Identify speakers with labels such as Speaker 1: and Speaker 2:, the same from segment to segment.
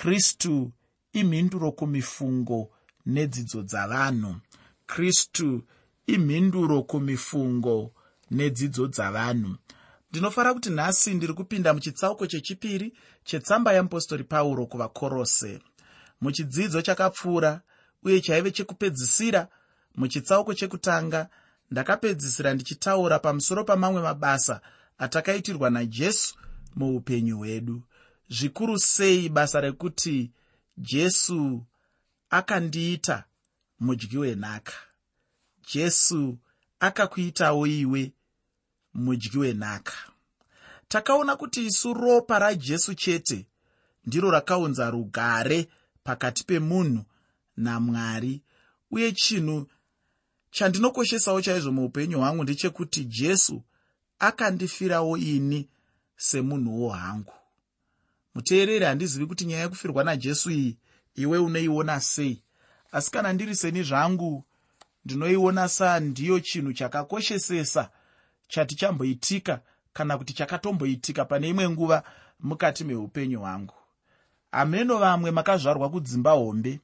Speaker 1: kristu imhinduro kumifungo nedzidzo dzavanhu. Kristu imhinduro kumifungo nedzidzo dzavanhu. Ndinofanira kuti nhasi ndiri kupinda muchitsauko chechipiri chetsamba yeapostori pauro kuvakorose. Muchidzidzo chakapfuura uye chaive chekupedzisira muchitsauko chekutanga ndakapedzisira ndichitaura pamusoro pamamwe mabasa atakaitirwa najesu muupenyu hwedu zvikuru sei basa rekuti jesu akandiita mudyi wenhaka jesu akakuitawo iwe mudyi wenhaka takaona kuti isu ropa rajesu chete ndiro rakaunza rugare pakati pemunhu namwari uye chinhu chandinokoshesawo chaizvo muupenyu hwangu ndechekuti jesu akandifirawo ini semunhuwo hangu muteereri handizivi kuti nyaya yekufirwa najesu iyi iwe unoiona sei. Asi kana ndiri seni zvangu ndinoiona sandiyo chinhu chakakoshesesa chatichamboitika kana kuti chakatomboitika pane imwe nguva mukati meupenyu hwangu. Hameno vamwe makazvarwa kudzimba hombe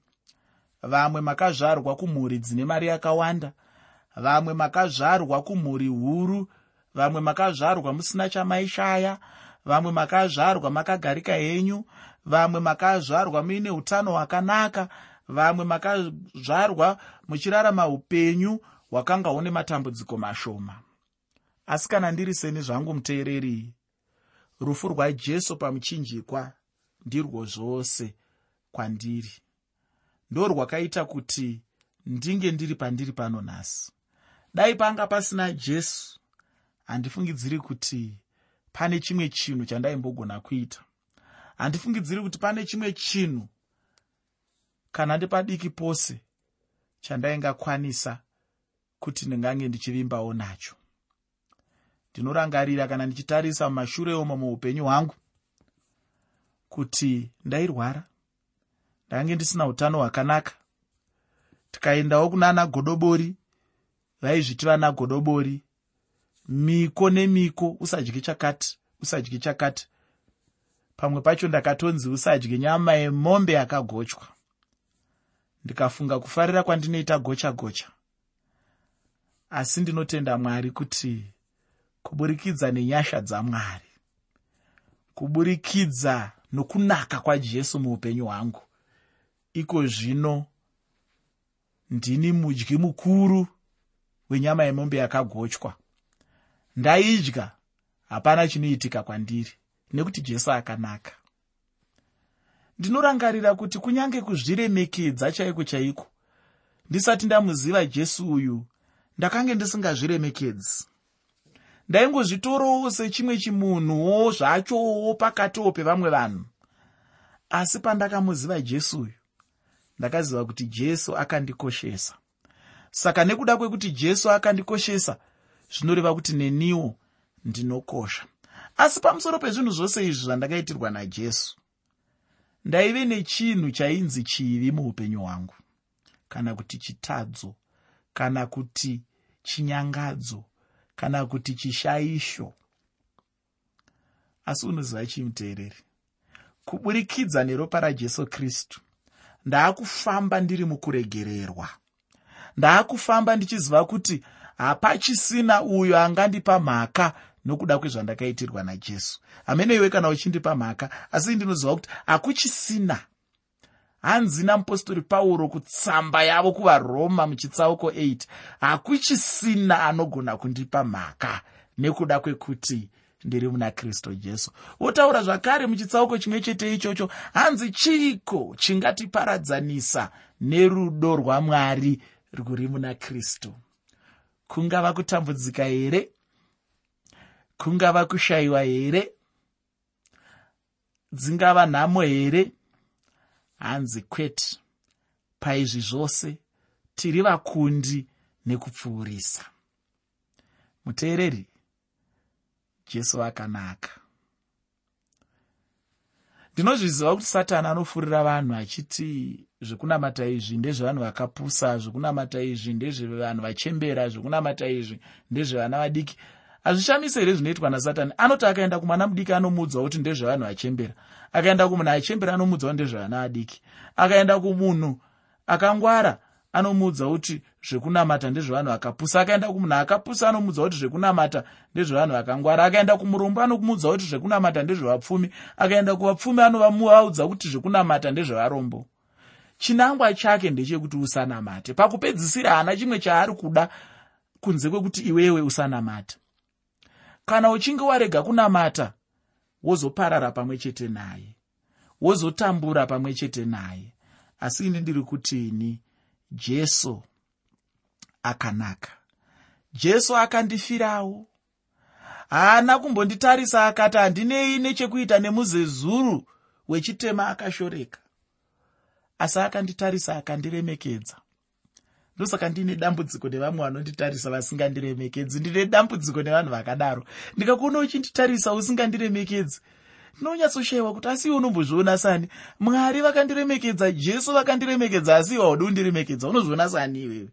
Speaker 1: vamwe makazvarwa kumhuri dzine mari yakawanda vamwe makazvarwa kumhuri huru vamwe makazvarwa musina chamaishaya vamwe makazvarwa makagarika henyu. Vamwe makazvarwa muine utano hwakanaka. Vamwe makazvarwa muchirarama upenyu hwakanga une matambudziko mashoma. Asi kana ndiri seni zvangu muteereri rufu rwajesu pamuchinjikwa ndirwo zvose kwandiri. Ndo rwakaita kuti ndinge ndiri pandiri pano nhasi dai panga pasina jesu handifungidziri kuti pane chimwe chinhu chandaimbogona kuita. Handifungidziri kuti pane chimwe chinhu kana ndepadiki pose chandaingakwanisa kuti ndingange ndichivimbawo nacho. Ndinorangarira kana ndichitarisa mumashure omo muupenyu hwangu kuti ndairwara ndange ndisina utano hwakanaka. Tikaendawo kunana godobori vaizviti vana godobori miko nemiko usadyi chakati usadyi chakati. Pamwe pacho ndakatonzi usadyi nyama yemombe yakagochwa. Ndikafunga kufarira kwandinoita gocha gocha asi ndinotenda mwari kuti kuburikidza nenyasha dzamwari kuburikidza nokunaka kwajesu muupenyu hwangu. Iko zvino ndini mudyi mukuru wenyama yemombe yakagochwa ndaidya. Hapana chinoitika kwandiri nekuti jesu akanaka. Ndinorangarira kuti kunyange kuzviremekedza chaiko chaiko ndisati ndamuziva jesu uyu ndakange ndisingazviremekedzi. Ndaingozvitorawo sechimwe chimunhuwo zvachowo pakatiwo pevamwe vanhu. Asi pandakamuziva jesu uyu ndakaziva kuti jesu akandikoshesa. Saka nekuda kwekuti jesu akandikoshesa zvinoreva kuti neniwo ndinokosha. Asi pamusoro pezvinhu zvose izvi zvandakaitirwa najesu ndaive nechinhu chainzi chivi muupenyu hwangu. Kana kuti chitadzo kana kuti chinyangadzo kana kuti chishaisho asi unoziva chimuteereri kuburikidza neropa rajesu kristu ndaakufamba ndiri mukuregererwa. Ndaakufamba ndichiziva kuti hapachisina uyo angandipa mhaka nokuda kwezvandakaitirwa najesu. Hamene iwe kana uchindipa mhaka asi ndinoziva kuti hakuchisina. Hanzi namupostori pauro kutsamba yavo kuvaroma muchitsauko 8 hakuchisina anogona kundipa mhaka nekuda kwekuti ndiri muna kristu jesu. Wotaura zvakare muchitsauko chimwe chete ichocho hanzi chiiko chingatiparadzanisa nerudo rwamwari rwuri muna kristu kungava kutambudzika here? Kungava kushayiwa here? Dzingava nhamo here? Hanzi kwete paizvi zvose tiri vakundi nekupfuurisa. Muteereri jesu akanaka ndinozviziva kuti satani anofurira vanhu achiti zvekunamata izvi ndezvevanhu vakapusa zvekunamata izvi ndezvevanhu vachembera zvekunamata izvi ndezvevana vadiki. Hazvishamisi here zvinoitwa nasatani. Anoti akaenda kumwana mudiki anomuudzawo kuti ndezvavanhu achembera akaenda kumunhu achembera anomuudzawo ndezvavana adiki akaenda kumunhu akangwara anomuudza kuti zvekunamata ndezvevanhu akapusa. Akaenda kumunhu akapusa anomuudza kuti zvekunamata ndezvevanhu vakangwara akaenda kumurombo anomuudza kuti zvekunamata ndezvevapfumi. Akaenda kuvapfumi anovamuvaudza kuti zvekunamata ndezvevarombo. Chinangwa chake ndechekuti usanamate. Pakupedzisira haana chimwe chaari kuda kunze kwekuti iwewe usanamata kana uchinge warega kunamata wozoparara pamwe chete naye. Wozotambura pamwe chete naye. Asi ini ndiri kutini jesu akanaka. Jesu akandifirawo. Haana kumbonditarisa akati handinei nechekuita nemuzezuru wechitema akashoreka. Asi akanditarisa akandiremekedza. Ndosaka ndiine dambudziko nevamwe vanonditarisa vasingandiremekedzi. Ndine dambudziko nevanhu vakadaro. Ndikakuona uchinditarisa usingandiremekedzi ndinonyatsoshayiwa kuti asi iwe unombozviona sani. Mwari vakandiremekedza jesu vakandiremekedza asi iwe haudi kundiremekedza. Unozviona sani iwewe?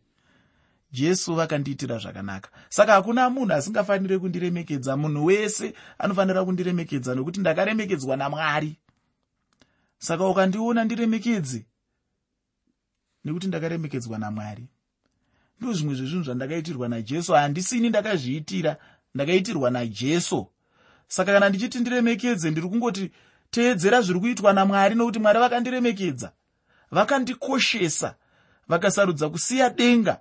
Speaker 1: Jesu vakandiitira zvakanaka. Saka hakuna munhu asingafaniri kundiremekedza. Munhu wese anofanira kundiremekedza nokuti ndakaremekedzwa namwari. Saka ukandiona ndiremekedze nekuti ndakaremekedzwa namwari. Ndo zvimwe zvezvinhu zvandakaitirwa najesu. Handisini ndakazviitira ndakaitirwa najesu saka kana ndichiti ndiremekedze ndiri kungoti teedzera zviri kuitwa namwari nokuti mwari vakandiremekedza vakandikoshesa vakasarudza kusiya denga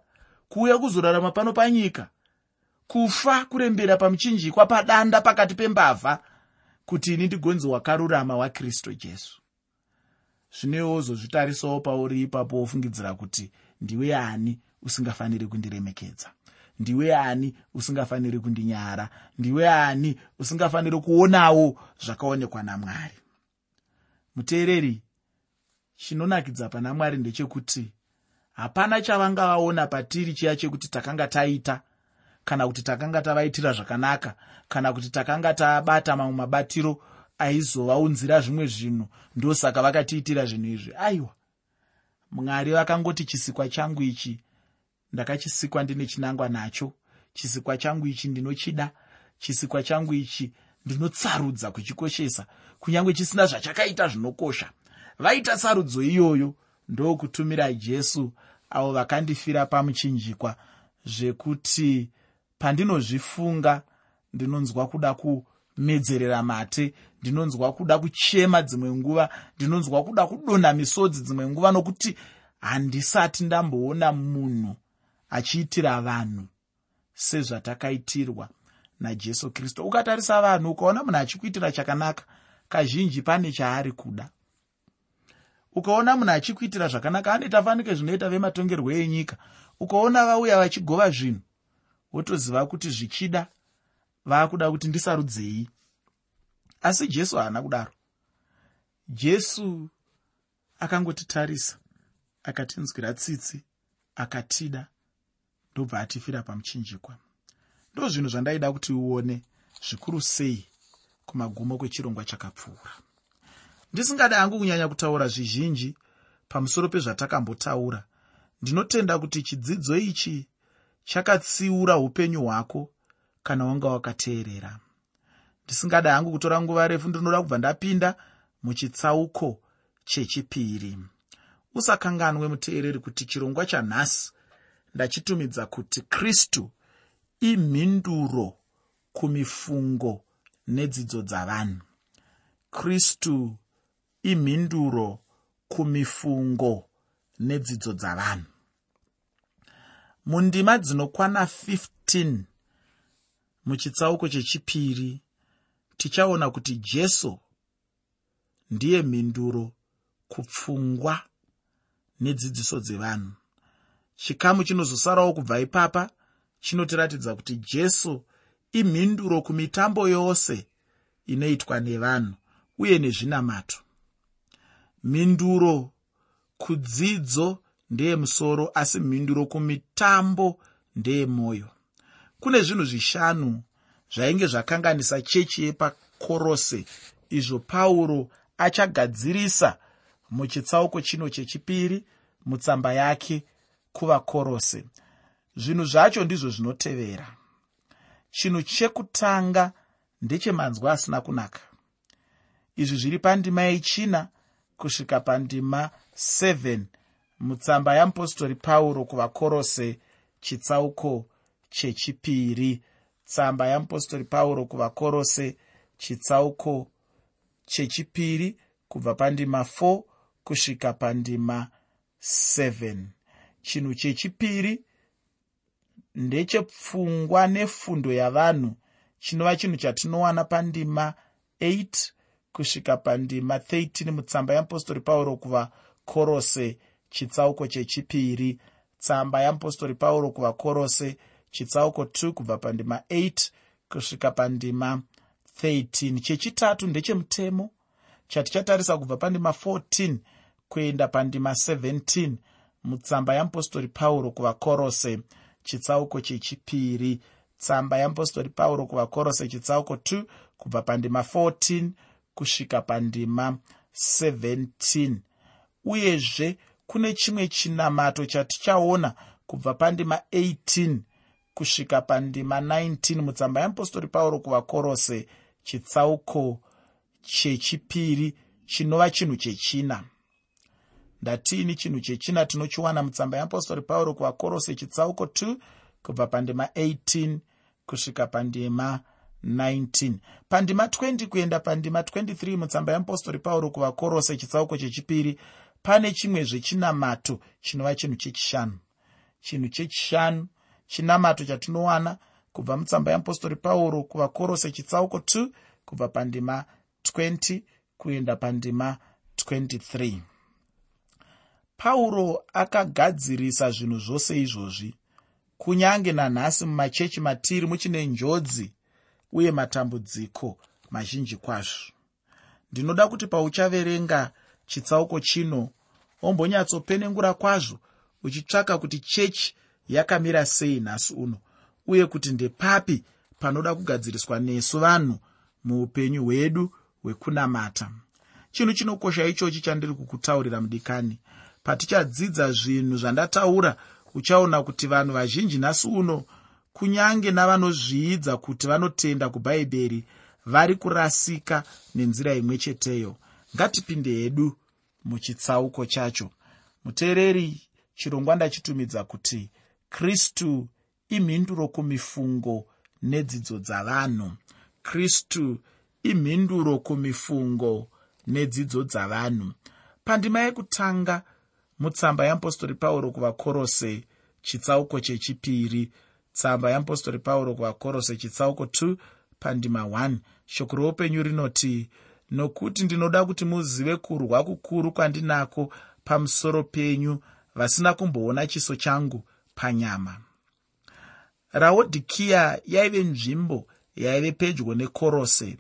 Speaker 1: kuuya kuzorarama pano panyika kufa kurembera pamuchinjikwa padanda pakati pembavha kuti ini ndigonzi wakarurama wakristu jesu. Zvinewo zozvitarisawo pauri ipapo wofungidzira kuti ndiwe ani usingafaniri kundiremekedza ndiwe ani usingafaniri kundinyara? Ndiwe ani usingafaniri kuonawo zvakaonekwa namwari? Muteereri chinonakidza pana mwari ndechekuti hapana chavangavaona patiri chiya chekuti takanga taita kana kuti takanga tavaitira zvakanaka kana kuti takanga tabata mamwe mabatiro aizovaunzira zvimwe zvinhu ndosaka vakatiitira zvinhu izvi. Aiwa mwari vakangoti chisikwa changu ichi ndakachisikwa ndine chinangwa nacho. Chisikwa changu ichi ndinochida. Chisikwa changu ichi ndinotsarudza kuchikoshesa kunyange chisina zvachakaita zvinokosha. Vaita sarudzo iyoyo ndokutumira jesu avo vakandifira pamuchinjikwa zvekuti pandinozvifunga ndinonzwa kuda kumedzerera mate ndinonzwa kuda kuchema dzimwe nguva ndinonzwa kuda kudonha misodzi dzimwe nguva nokuti handisati ndamboona munhu achiitira vanhu sezvatakaitirwa najesu kristu. Ukatarisa vanhu ukaona munhu achikuitira chakanaka kazhinji pane chaari kuda. Ukaona munhu achikuitira zvakanaka anoita fanike zvinoita vematongerwo enyika. Ukaona vauya vachigova zvinhu wotoziva kuti zvichida vaakuda kuti ndisarudzei. Asi jesu haana kudaro. Jesu akangotitarisa akatinzwira tsitsi akatida ndobva atifira pamuchinjikwa. Ndo zvinhu zvandaida kuti uone zvikuru sei kumagumo kwechirongwa chakapfuura. Ndisingada hangu kunyanya kutaura zvizhinji pamusoro pezvatakambotaura. Ndinotenda kuti chidzidzo ichi chakatsiura upenyu hwako kana wanga wakateerera. Ndisingada hangu kutora nguva refu ndinoda kubva ndapinda muchitsauko chechipiri. Usakanganwe muteereri kuti chirongwa chanhasi ndachitumidza kuti kristu imhinduro kumifungo nedzidzo dzavanhu. Kristu imhinduro kumifungo nedzidzo dzavanhu. Mundima dzinokwana 15 muchitsauko chechipiri tichaona kuti jesu ndiye mhinduro kupfungwa nedzidziso dzevanhu chikamu chinozosarawo kubva ipapa chinotiratidza kuti jesu imhinduro kumitambo yose inoitwa nevanhu uye nezvinamato mhinduro kudzidzo ndeyemusoro asi mhinduro kumitambo ndeyemwoyo kune zvinhu zvishanu zvainge zvakanganisa chechi yepakorose. Izvo pauro achagadzirisa muchitsauko chino chechipiri mutsamba yake kuvakorose. Zvinhu zvacho ndizvo zvinotevera. Chinhu chekutanga ndechemanzwa asina kunaka. Izvi zviri pandima yechina kusvika pandima 7 mutsamba yamupostori pauro kuvakorose chitsauko chechipiri. Tsamba yamupostori pauro kuvakorose chitsauko chechipiri kubva pandima 4 kusvika pandima 7 chinhu chechipiri ndechepfungwa nefundo yavanhu. Chinova chinhu chatinowana pandima 8 kusvika pandima 13 mutsamba yeapostori pauro kuvakorose chitsauko chechipiri. Tsamba yeapostori pauro kuvakorose chitsauko 2 kubva pandima 8 kusvika pandima 13 chechitatu ndechemutemo chatichatarisa kubva pandima 14 kuenda pandima 17 mutsamba yeapostori pauro kuvakorose chitsauko chechipiri. Tsamba yeapostori pauro kuvakorose chitsauko 2 kubva pandima 14 kusvika pandima 17 uyezve kune chimwe chinamato chatichaona kubva pandima 18 kusvika pandima 19 mutsamba yeapostori pauro kuvakorose chitsauko chechipiri chinova chinhu chechina ndatiini chinhu chechina tinochiwana mutsamba yeapostori pauro kuvakorose chitsauko 2 kubva pandima 18 kusvika pandima 19 pandima 20 kuenda pandima 23 mutsamba yeapostori pauro kuvakorose chitsauko chechipiri pane chimwe zvechinamato chinova chinhu chechishanu. Chinhu chechishanu chinamato chatinowana kubva mutsamba yeapostori pauro kuvakorose chitsauko 2 kubva pandima 20 kuenda pandima 23 pauro akagadzirisa zvinhu zvose izvozvi kunyange nanhasi mumachechi matiri muchine njodzi uye matambudziko mazhinji kwazvo. Ndinoda kuti pauchaverenga chitsauko chino ombonyatsopenengura kwazvo uchitsvaka kuti chechi yakamira sei nhasi uno uye kuti ndepapi panoda kugadziriswa nesu vanhu muupenyu hwedu hwekunamata. Chinhu chinokosha ichochi chandiri kukutaurira mudikani patichadzidza zvinhu zvandataura uchaona kuti vanhu vazhinji nhasi uno kunyange navanozviidza kuti vanotenda kubhaibheri vari kurasika nenzira imwe cheteyo. Ngatipinde hedu muchitsauko chacho. Muteereri chirongwa ndachitumidza kuti kristu imhinduro kumifungo nedzidzo dzavanhu. Kristu imhinduro kumifungo nedzidzo dzavanhu. Pandima yekutanga mutsamba yeapostori pauro kuvakorose chitsauko chechipiri. Tsamba yeapostori pauro kuvakorose chitsauko 2 pandima 1 shoko roupenyu rinoti nokuti ndinoda kuti muzive kurwa kukuru kwandinako pamusoro penyu vasina kumboona chiso changu panyama. Raodhikiya yaive nzvimbo yaive pedyo nekorose.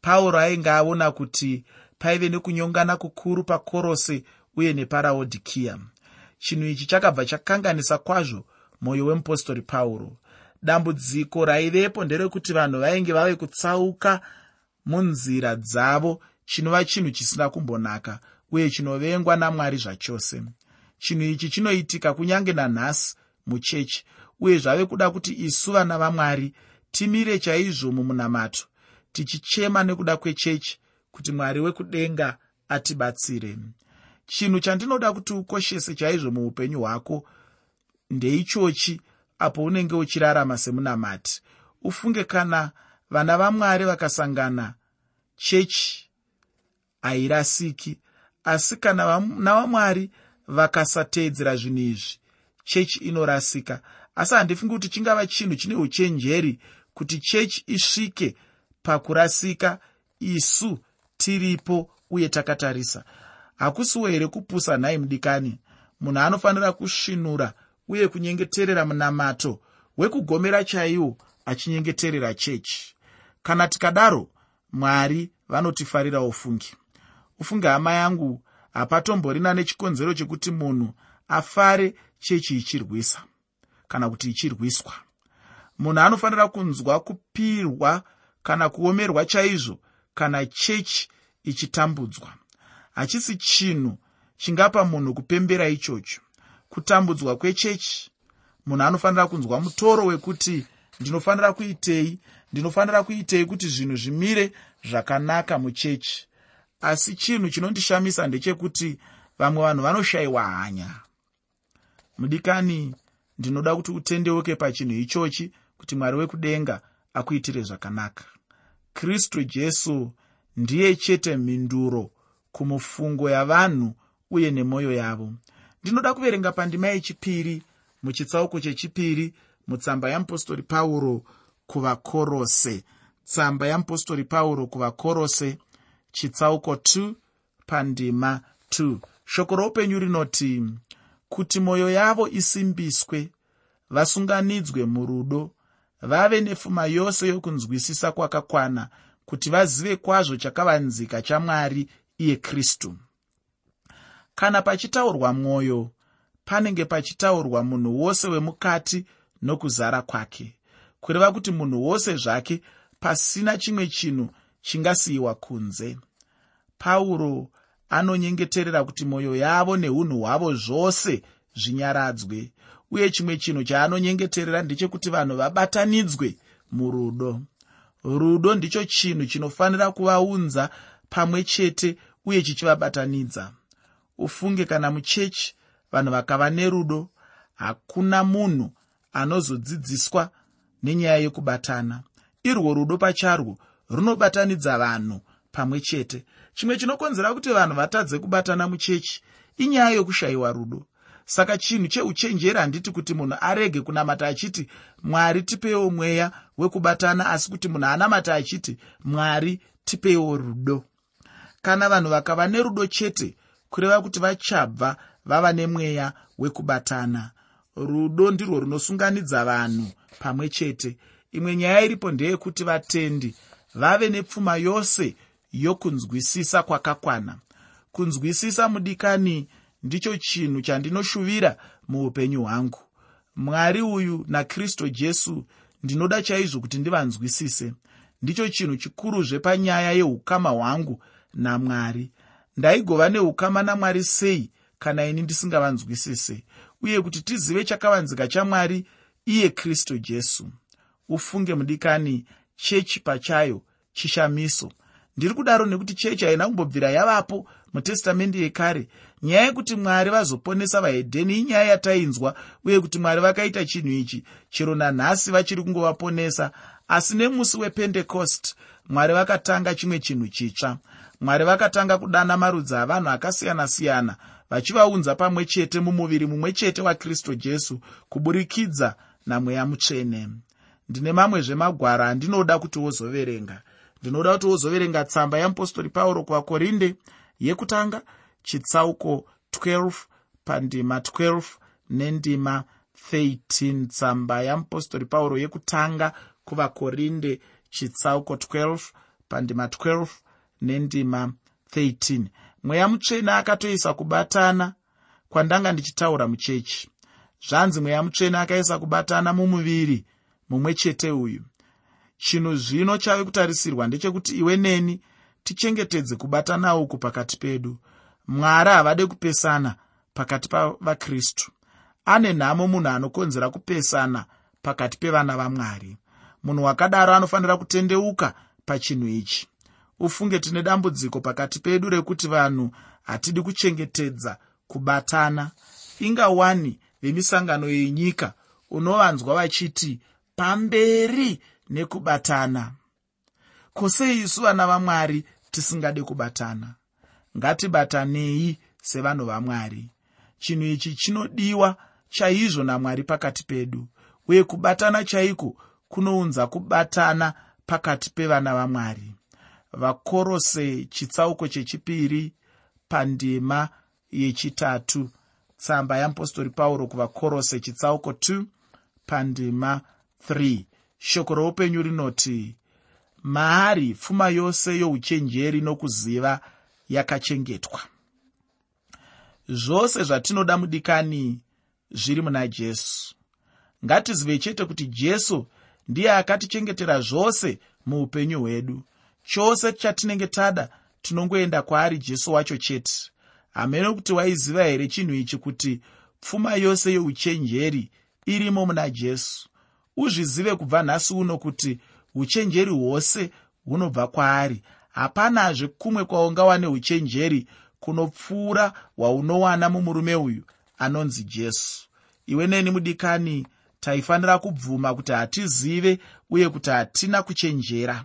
Speaker 1: Pauro ainge aona kuti paive nekunyongana kukuru pakorose uye neparaodhikiya chinhu ichi chakabva chakanganisa kwazvo mwoyo wemupostori pauro. Dambudziko raivepo nderekuti vanhu vainge vave kutsauka munzira dzavo chinova chinhu chisina kumbonaka uye chinovengwa namwari zvachose. Chinhu ichi chinoitika kunyange nanhasi muchechi uye zvave kuda kuti isu vana vamwari timire chaizvo mumunamato tichichema nekuda kwechechi kuti mwari wekudenga atibatsire chinhu chandinoda kuti ukoshese chaizvo muupenyu hwako ndeichochi apo unenge uchirarama semunamati. Ufunge kana vana vamwari vakasangana chechi hairasiki asi kana vana vamwari vakasateedzera zvinhu izvi chechi inorasika. Asi handifungi kuti chingava chinhu chine uchenjeri kuti chechi isvike pakurasika isu tiripo uye takatarisa hakusiwo here kupusa nhai mudikani? Munhu anofanira kusvinura uye kunyengeterera munamato wekugomera chaiwo achinyengeterera chechi. Kana tikadaro mwari vanotifarirawo fungi ufunge hama yangu hapatomborina nechikonzero chekuti munhu afare chechi ichirwisa kana kuti ichirwiswa. Munhu anofanira kunzwa kupirwa kana kuomerwa chaizvo kana chechi ichitambudzwa hachisi chinhu chingapa munhu kupembera ichocho. Kutambudzwa kwechechi munhu anofanira kunzwa mutoro wekuti ndinofanira kuitei? Ndinofanira kuitei kuti zvinhu zvimire zvakanaka muchechi? Asi chinhu chinondishamisa ndechekuti vamwe vanhu vanoshayiwa hanya. Mudikani ndinoda kuti utendeuke pachinhu ichochi kuti mwari wekudenga akuitire zvakanaka. Kristu jesu ndiye chete mhinduro kumufungo yavanhu uye nemwoyo yavo. Ndinoda kuverenga pandima yechipiri muchitsauko chechipiri mutsamba yamupostori pauro kuvakorose. Tsamba yamupostori pauro kuvakorose chitsauko 2 pandima 2 shoko roupenyu rinoti kuti mwoyo yavo isimbiswe vasunganidzwe murudo vave nepfuma yose yokunzwisisa kwakakwana kuti vazive kwazvo chakavanzika chamwari iye kristu kana pachitaurwa mwoyo panenge pachitaurwa munhu wose wemukati nokuzara kwake. Kureva kuti munhu wose zvake pasina chimwe chinhu chingasiyiwa kunze. Pauro anonyengeterera kuti mwoyo yavo neunhu hwavo zvose zvinyaradzwe uye chimwe chinhu chaanonyengeterera ndechekuti vanhu vabatanidzwe murudo. Rudo ndicho chinhu chinofanira kuvaunza pamwe chete uye chichivabatanidza. Ufunge kana muchechi vanhu vakava nerudo hakuna munhu anozodzidziswa nenyaya yekubatana. Irwo rudo pacharwo runobatanidza vanhu pamwe chete. Chimwe chinokonzera kuti vanhu vatadze kubatana muchechi inyaya yokushayiwa rudo. Saka chinhu cheuchenjeri handiti kuti munhu arege kunamata achiti mwari tipeiwo mweya wekubatana asi kuti munhu anamata achiti mwari tipeiwo rudo kana vanhu vakava nerudo chete kureva kuti vachabva vava nemweya wekubatana. Rudo ndirwo runosunganidza vanhu pamwe chete. Imwe nyaya iripo ndeyekuti vatendi vave nepfuma yose yokunzwisisa kwakakwana. Kunzwisisa mudikani ndicho chinhu chandinoshuvira muupenyu hwangu. Mwari uyu nakristu jesu ndinoda chaizvo kuti ndivanzwisise. Ndicho chinhu chikuruzve panyaya yeukama hwangu namwari. Ndaigova neukama namwari sei kana ini ndisingavanzwisise uye kuti tizive chakavanzika chamwari iye kristu jesu. Ufunge mudikani chechi pachayo chishamiso. Ndiri kudaro nekuti chechi haina kumbobvira yavapo mutestamende yekare. Nyaya yekuti mwari vazoponesa vahedheni inyaya yatainzwa uye kuti mwari vakaita chinhu ichi chero nanhasi vachiri kungovaponesa. Asi nemusi wependecost mwari vakatanga chimwe chinhu chitsva mwari vakatanga kudana marudzi avanhu akasiyana-siyana vachivaunza pamwe chete mumuviri mumwe chete wakristu jesu kuburikidza namweya mutsvene. Ndine mamwezvemagwara andinoda kuti wozoverenga. Ndinoda kuti wozoverenga tsamba yamupostori pauro kuvakorinde yekutanga chitsauko 12 pandima 12 nendima 13 tsamba yamupostori pauro yekutanga kuvakorinde chitsauko 12 pandima 12 nendima 13 mweya mutsvene akatoisa kubatana kwandanga ndichitaura muchechi. Zvanzi mweya mutsvene akaisa kubatana mumuviri mumwe chete uyu. Chinhu zvino chave kutarisirwa ndechekuti iwe neni tichengetedze kubatana uku pakati pedu. Mwari havade kupesana pakati pavakristu ane nhamo munhu anokonzera kupesana pakati pevana vamwari. Munhu wakadaro anofanira kutendeuka pachinhu ichi ufunge tine dambudziko pakati pedu rekuti vanhu hatidi kuchengetedza kubatana. Ingawani vemisangano yenyika unovanzwa vachiti pamberi nekubatana. Kwosei isu vana vamwari tisingade kubatana? Ngatibatanei sevanhu vamwari. Chinhu ichi chinodiwa chaizvo namwari pakati pedu uye kubatana chaiko kunounza kubatana pakati pevana vamwari vakorose chitsauko chechipiri pandima yechitatu. Tsamba yamupostori pauro kuvakorose chitsauko 2 pandima 3 shoko roupenyu rinoti maari pfuma yose youchenjeri nokuziva yakachengetwa. Zvose zvatinoda mudikani zviri muna jesu. Ngatizive chete kuti jesu ndiye akatichengetera zvose muupenyu hwedu chose chatinenge tada tinongoenda kwaari jesu wacho chete. Hamene kuti waiziva here chinhu ichi kuti pfuma yose youchenjeri irimo muna jesu? Uzvizive kubva nhasi uno kuti uchenjeri hwose hunobva kwaari. Hapanazve kumwe kwaungawane uchenjeri kunopfuura hwaunowana mumurume uyu anonzi jesu. Iwe neni mudikani taifanira kubvuma kuti hatizive uye kuti hatina kuchenjera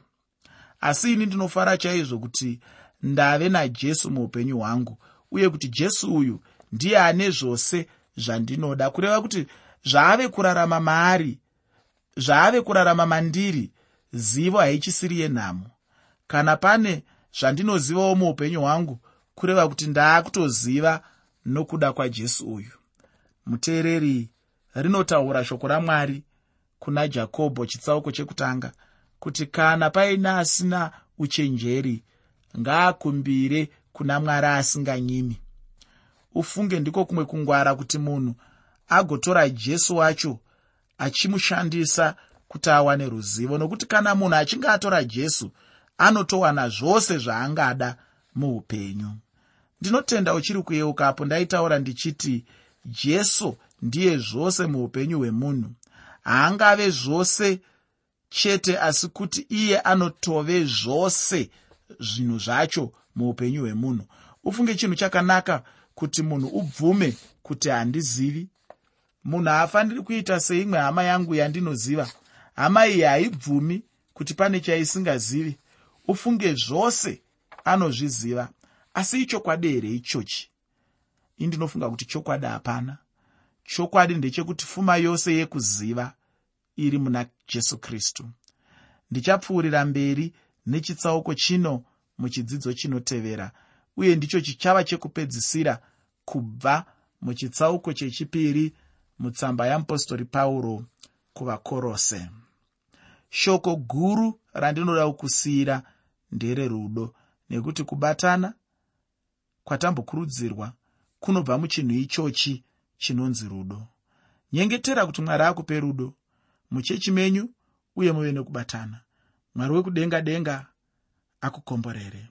Speaker 1: asi ini ndinofara chaizvo kuti ndave najesu muupenyu hwangu uye kuti jesu uyu ndiye ane zvose zvandinoda. Kureva kuti zvaave kurarama maari zvaave kurarama mandiri zivo haichisiri yenhamo. Kana pane zvandinozivawo muupenyu hwangu kureva kuti ndaakutoziva nokuda kwajesu uyu. Muteereri rinotaura shoko ramwari kuna jakobho chitsauko chekutanga kuti kana paine asina uchenjeri ngaakumbire kuna mwari asinganyimi ufunge ndiko kumwe kungwara kuti munhu agotora jesu wacho achimushandisa kuti awane ruzivo nokuti kana munhu achinge atora jesu anotowana zvose zvaangada muupenyu. Ndinotenda uchiri kuyeukapo ndaitaura ndichiti jesu ndiye zvose muupenyu hwemunhu. Haangave zvose chete asi kuti iye anotove zvose zvinhu zvacho muupenyu hwemunhu. Ufunge chinhu chakanaka kuti munhu ubvume kuti handizivi. Munhu haafaniri kuita seimwe hama yangu yandinoziva. Hama iyi haibvumi kuti pane chaisingazivi. Ufunge zvose anozviziva asi ichokwadi here ichochi? Indinofunga kuti chokwadi hapana. Chokwadi ndechekuti pfuma yose yekuziva iri muna jesu kristu. Ndichapfuurira mberi nechitsauko chino muchidzidzo chinotevera uye ndicho chichava chekupedzisira kubva muchitsauko chechipiri mutsamba yamupostori pauro kuvakorose. Shoko guru randinoda kukusiyira ndererudo nekuti kubatana kwatambokurudzirwa kunobva muchinhu ichochi chinonzi rudo. Nyengetera kuti mwari akupe rudo muchechi menyu uye muve nekubatana mwari wekudenga denga akukomborere